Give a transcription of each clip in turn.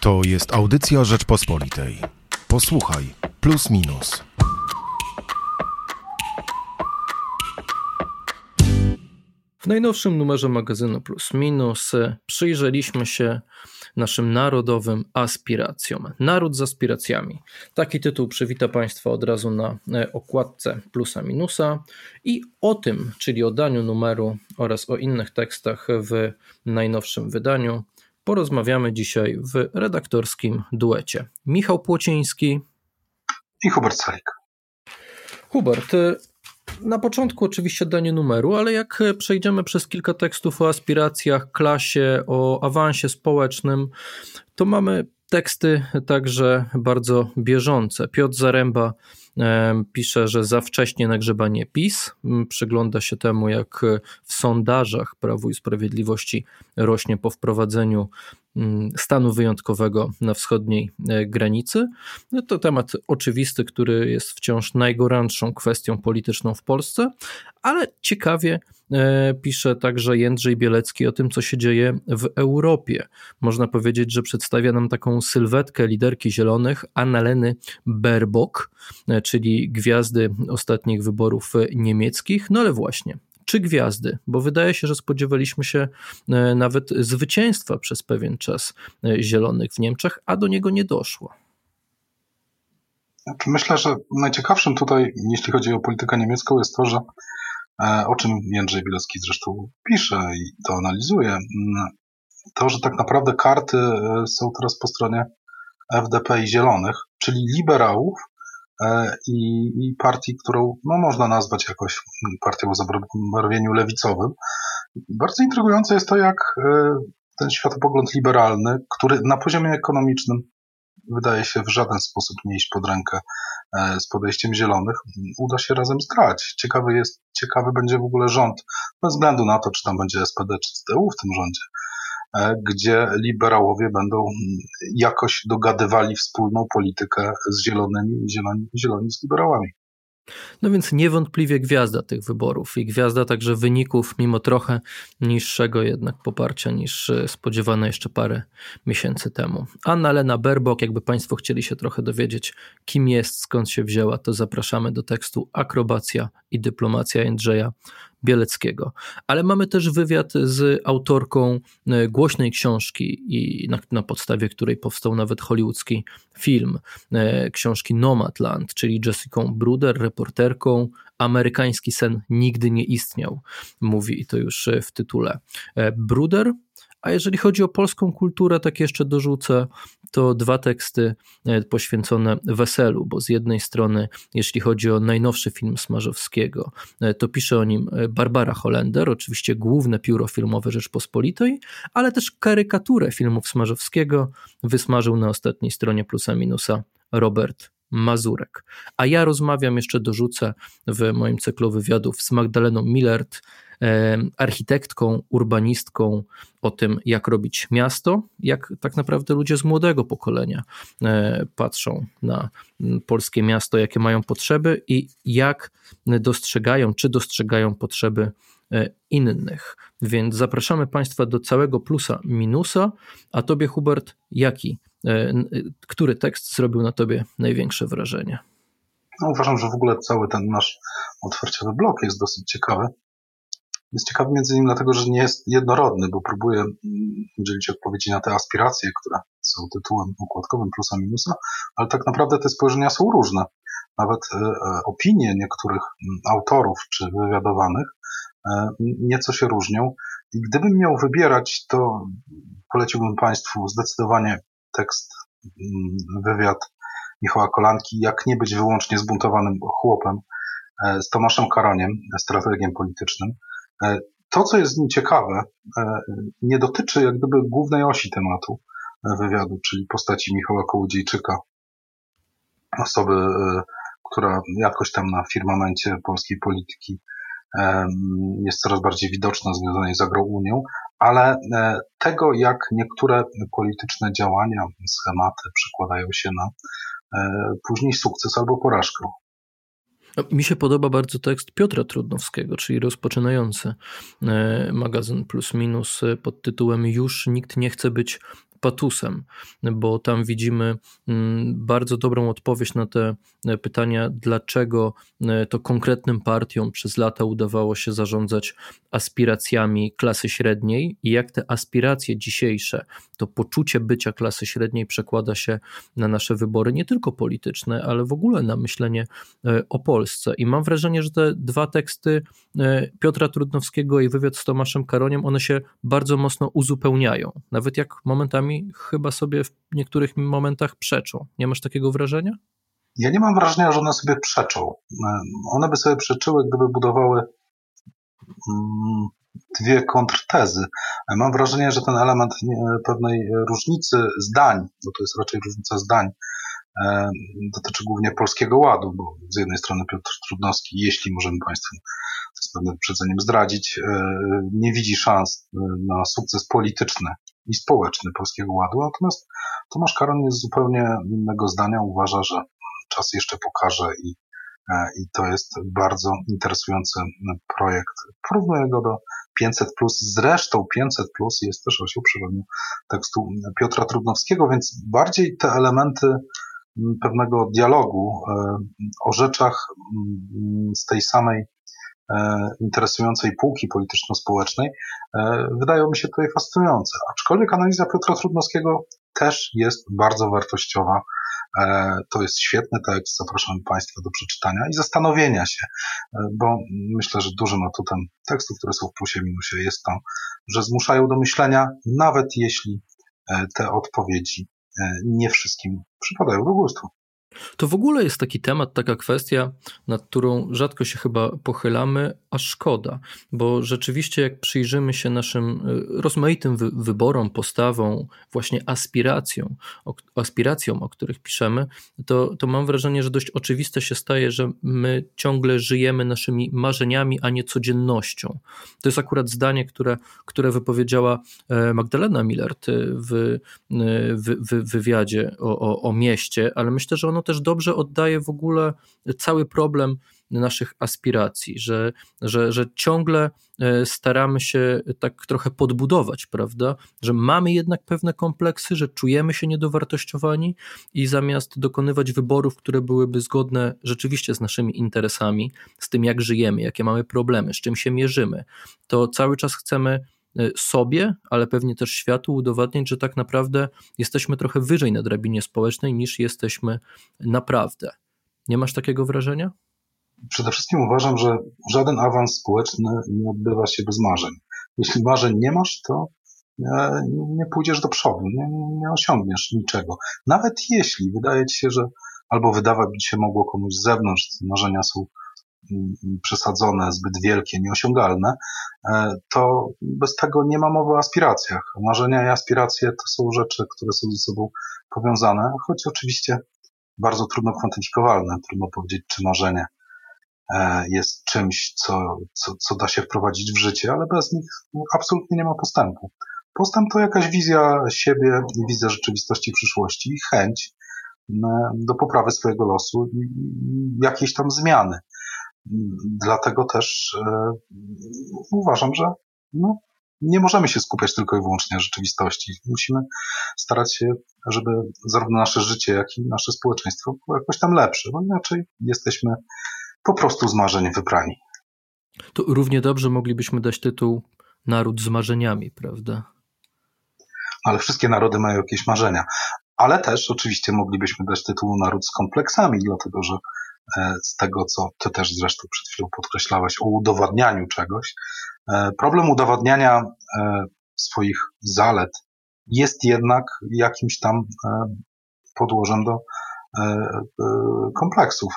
To jest audycja Rzeczpospolitej. Posłuchaj, plus minus. W najnowszym numerze magazynu Plus Minus przyjrzeliśmy się naszym narodowym aspiracjom. Naród z aspiracjami. Taki tytuł przywita Państwa od razu na e, okładce plusa minusa i o tym, czyli o daniu numeru oraz o innych tekstach w najnowszym wydaniu porozmawiamy dzisiaj w redaktorskim duecie. Michał Płociński i Hubert Salik. Hubert, na początku oczywiście danie numeru, ale jak przejdziemy przez kilka tekstów o aspiracjach, klasie, o awansie społecznym, to mamy teksty także bardzo bieżące. Piotr Zaręba pisze, że za wcześnie nagrzebanie PiS. Przygląda się temu, jak w sondażach Prawu i Sprawiedliwości rośnie po wprowadzeniu stanu wyjątkowego na wschodniej e, granicy. No to temat oczywisty, który jest wciąż najgorętszą kwestią polityczną w Polsce, ale ciekawie e, pisze także Jędrzej Bielecki o tym, co się dzieje w Europie. Można powiedzieć, że przedstawia nam taką sylwetkę liderki zielonych, Annaleny Baerbock, e, czyli gwiazdy ostatnich wyborów niemieckich. No ale właśnie, czy gwiazdy, bo wydaje się, że spodziewaliśmy się e, nawet zwycięstwa przez pewien czas e, Zielonych w Niemczech, a do niego nie doszło. Znaczy, myślę, że najciekawszym tutaj, jeśli chodzi o politykę niemiecką, jest to, że e, o czym Jędrzej Bilecki zresztą pisze i to analizuje, to, że tak naprawdę karty są teraz po stronie FDP i Zielonych, czyli liberałów, E, i, i partii, którą no, można nazwać jakoś partią o zabarwieniu lewicowym. Bardzo intrygujące jest to, jak e, ten światopogląd liberalny, który na poziomie ekonomicznym wydaje się w żaden sposób nie iść pod rękę e, z podejściem zielonych, uda się razem zgrać. Ciekawy jest, ciekawy będzie w ogóle rząd, bez względu na to, czy tam będzie SPD czy CDU w tym rządzie, E, gdzie liberałowie będą mm, jakoś dogadywali wspólną politykę z zielonymi zieloni, zieloni z liberałami. No więc niewątpliwie gwiazda tych wyborów i gwiazda także wyników, mimo trochę niższego jednak poparcia niż e, spodziewano jeszcze parę miesięcy temu. Anna Lena Berbok, jakby Państwo chcieli się trochę dowiedzieć, kim jest, skąd się wzięła, to zapraszamy do tekstu Akrobacja i dyplomacja Jędrzeja Bieleckiego. Ale mamy też wywiad z autorką e, głośnej książki, i na, na podstawie której powstał nawet hollywoodzki film, e, książki Nomadland, czyli Jessica Bruder, reporterką. Amerykański sen nigdy nie istniał, mówi i to już e, w tytule. Bruder a jeżeli chodzi o polską kulturę, tak jeszcze dorzucę, to dwa teksty e, poświęcone weselu, bo z jednej strony, jeśli chodzi o najnowszy film Smarzowskiego, e, to pisze o nim e, Barbara Holender, oczywiście główne pióro filmowe Rzeczpospolitej, ale też karykaturę filmów Smarzowskiego wysmażył na ostatniej stronie plusa minusa Robert Mazurek. A ja rozmawiam, jeszcze dorzucę w moim cyklu wywiadów z Magdaleną Millert, architektką, urbanistką o tym, jak robić miasto, jak tak naprawdę ludzie z młodego pokolenia e, patrzą na polskie miasto, jakie mają potrzeby i jak dostrzegają, czy dostrzegają potrzeby e, innych. Więc zapraszamy Państwa do całego plusa minusa. A Tobie, Hubert, jaki, który tekst zrobił na Tobie największe wrażenie? No, uważam, że w ogóle cały ten nasz otwarciowy blok jest dosyć ciekawy. Jest ciekawy między innymi dlatego, że nie jest jednorodny, bo próbuje mm, udzielić odpowiedzi na te aspiracje, które są tytułem układkowym plusa minusa, ale tak naprawdę te spojrzenia są różne. Nawet e, e, opinie niektórych mm, autorów czy wywiadowanych e, nieco się różnią. I gdybym miał wybierać, to poleciłbym Państwu zdecydowanie tekst, mm, wywiad Michała Kolanki, jak nie być wyłącznie zbuntowanym chłopem z Tomaszem Karoniem, strategiem politycznym. E, to, co jest w nim ciekawe, e, nie dotyczy jak gdyby głównej osi tematu e, wywiadu, czyli postaci Michała Kołodziejczyka, osoby, która jakoś tam na firmamencie polskiej polityki jest coraz bardziej widoczna, związanej z agrounią, ale tego, jak niektóre polityczne działania, schematy przekładają się na później sukces albo porażkę. No, mi się podoba bardzo tekst Piotra Trudnowskiego, czyli rozpoczynający e, magazyn Plus Minus e, pod tytułem Już nikt nie chce być patusem, bo tam widzimy mm, bardzo dobrą odpowiedź na te pytania, dlaczego to konkretnym partiom przez lata udawało się zarządzać aspiracjami klasy średniej i jak te aspiracje dzisiejsze, to poczucie bycia klasy średniej przekłada się na nasze wybory, nie tylko polityczne, ale w ogóle na myślenie o Polsce. I mam wrażenie, że te dwa teksty Piotra Trudnowskiego i wywiad z Tomaszem Karoniem, one się bardzo mocno uzupełniają. Nawet jak momentami chyba sobie w niektórych momentach przeczą. Nie masz takiego wrażenia? Ja nie mam wrażenia, że one sobie przeczą. One by sobie przeczyły, gdyby budowały mm, dwie kontrtezy. Mam wrażenie, że ten element pewnej różnicy zdań, bo to jest raczej różnica zdań, e, dotyczy głównie Polskiego Ładu, bo z jednej strony Piotr Trudnowski, jeśli możemy Państwu z pewnym wyprzedzeniem zdradzić, e, nie widzi szans e, na sukces polityczny i społeczny Polskiego Ładu, natomiast Tomasz Karon jest zupełnie innego zdania, uważa, że czas jeszcze pokaże i, e, i to jest bardzo interesujący projekt. Porównuję go do 500+, zresztą 500+, jest też osioł przerobił tekstu Piotra Trudnowskiego, więc bardziej te elementy pewnego dialogu o rzeczach z tej samej E, interesującej półki polityczno-społecznej, e, wydają mi się tutaj fascynujące. Aczkolwiek analiza Piotra Trudnowskiego też jest bardzo wartościowa. E, to jest świetny tekst, zapraszam Państwa do przeczytania i zastanowienia się, bo myślę, że dużym atutem tekstów, które są w plusie minusie jest to, że zmuszają do myślenia, nawet jeśli te odpowiedzi nie wszystkim przypadają do gustu. To w ogóle jest taki temat, taka kwestia, nad którą rzadko się chyba pochylamy, a szkoda, bo rzeczywiście jak przyjrzymy się naszym y, rozmaitym wy wyborom, postawom, właśnie aspiracjom, o, aspiracjom, o których piszemy, to, to mam wrażenie, że dość oczywiste się staje, że my ciągle żyjemy naszymi marzeniami, a nie codziennością. To jest akurat zdanie, które, które wypowiedziała e, Magdalena Millert w, y, w, w wywiadzie o, o, o mieście, ale myślę, że ono też dobrze oddaje w ogóle cały problem naszych aspiracji, że, że, że ciągle e, staramy się tak trochę podbudować, prawda? Że mamy jednak pewne kompleksy, że czujemy się niedowartościowani i zamiast dokonywać wyborów, które byłyby zgodne rzeczywiście z naszymi interesami, z tym jak żyjemy, jakie mamy problemy, z czym się mierzymy, to cały czas chcemy sobie, ale pewnie też światu udowadniać, że tak naprawdę jesteśmy trochę wyżej na drabinie społecznej niż jesteśmy naprawdę. Nie masz takiego wrażenia? przede wszystkim uważam, że żaden awans społeczny nie odbywa się bez marzeń. Jeśli marzeń nie masz, to e, nie pójdziesz do przodu, nie, nie osiągniesz niczego. Nawet jeśli wydaje ci się, że albo wydawać by się mogło komuś z zewnątrz, marzenia są przesadzone, zbyt wielkie, nieosiągalne, e, to bez tego nie ma mowy o aspiracjach. Marzenia i aspiracje to są rzeczy, które są ze sobą powiązane, choć oczywiście bardzo trudno kwantyfikowalne. Trudno powiedzieć, czy marzenie E, jest czymś, co, co, co da się wprowadzić w życie, ale bez nich absolutnie nie ma postępu. Postęp to jakaś wizja siebie, wizja rzeczywistości przyszłości i chęć do poprawy swojego losu i jakiejś tam zmiany. Dlatego też e, uważam, że no, nie możemy się skupiać tylko i wyłącznie na rzeczywistości. Musimy starać się, żeby zarówno nasze życie, jak i nasze społeczeństwo było jakoś tam lepsze, bo inaczej jesteśmy po prostu z marzeń wybrani. To równie dobrze moglibyśmy dać tytuł Naród z marzeniami, prawda? Ale wszystkie narody mają jakieś marzenia. Ale też oczywiście moglibyśmy dać tytuł Naród z kompleksami, dlatego że z tego, co ty też zresztą przed chwilą podkreślałeś o udowadnianiu czegoś, e, problem udowadniania e, swoich zalet jest jednak jakimś tam podłożem do kompleksów.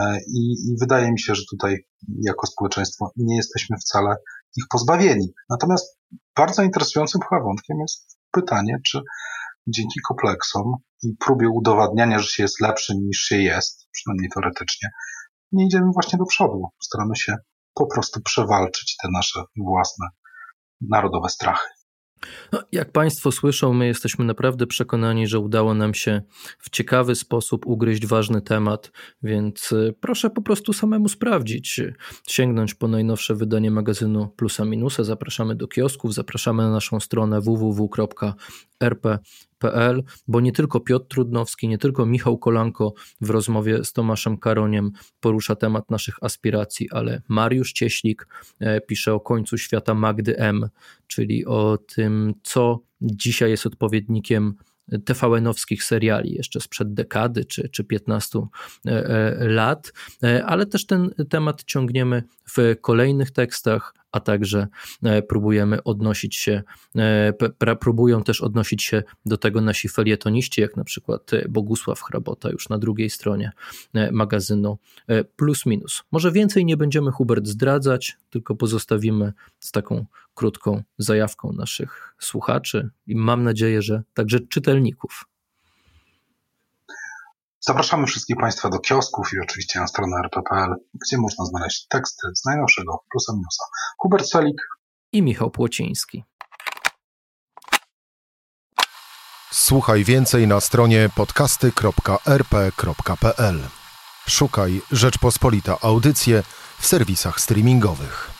E, I, I, wydaje mi się, że tutaj jako społeczeństwo nie jesteśmy wcale ich pozbawieni. Natomiast bardzo interesującym chyba wątkiem jest pytanie, czy dzięki kompleksom i próbie udowadniania, że się jest lepszym niż się jest, przynajmniej teoretycznie, nie idziemy właśnie do przodu. Staramy się po prostu przewalczyć te nasze własne narodowe strachy. No, jak Państwo słyszą, my jesteśmy naprawdę przekonani, że udało nam się w ciekawy sposób ugryźć ważny temat, więc y, proszę po prostu samemu sprawdzić, sięgnąć po najnowsze wydanie magazynu Plusa Minusa. Zapraszamy do kiosków, zapraszamy na naszą stronę www rp.pl, bo nie tylko Piotr Trudnowski, nie tylko Michał Kolanko w rozmowie z Tomaszem Karoniem porusza temat naszych aspiracji, ale Mariusz Cieślik e, pisze o końcu świata Magdy M, czyli o tym, co dzisiaj jest odpowiednikiem TVN-owskich seriali jeszcze sprzed dekady czy, czy 15 e, e, lat, ale też ten temat ciągniemy w kolejnych tekstach, a także e, próbujemy odnosić się, e, próbują też odnosić się do tego nasi felietoniści, jak na przykład e, Bogusław Hrabota już na drugiej stronie magazynu Plus Minus. Może więcej nie będziemy Hubert zdradzać, tylko pozostawimy z taką krótką zajawką naszych słuchaczy i mam nadzieję, że także czytelników. Zapraszamy wszystkich Państwa do kiosków i oczywiście na stronę rp.pl, gdzie można znaleźć teksty z najnowszego plusa minusa. Hubert Selik i Michał Płociński. Słuchaj więcej na stronie podcasty.rp.pl. Szukaj Rzeczpospolita Audycje w serwisach streamingowych.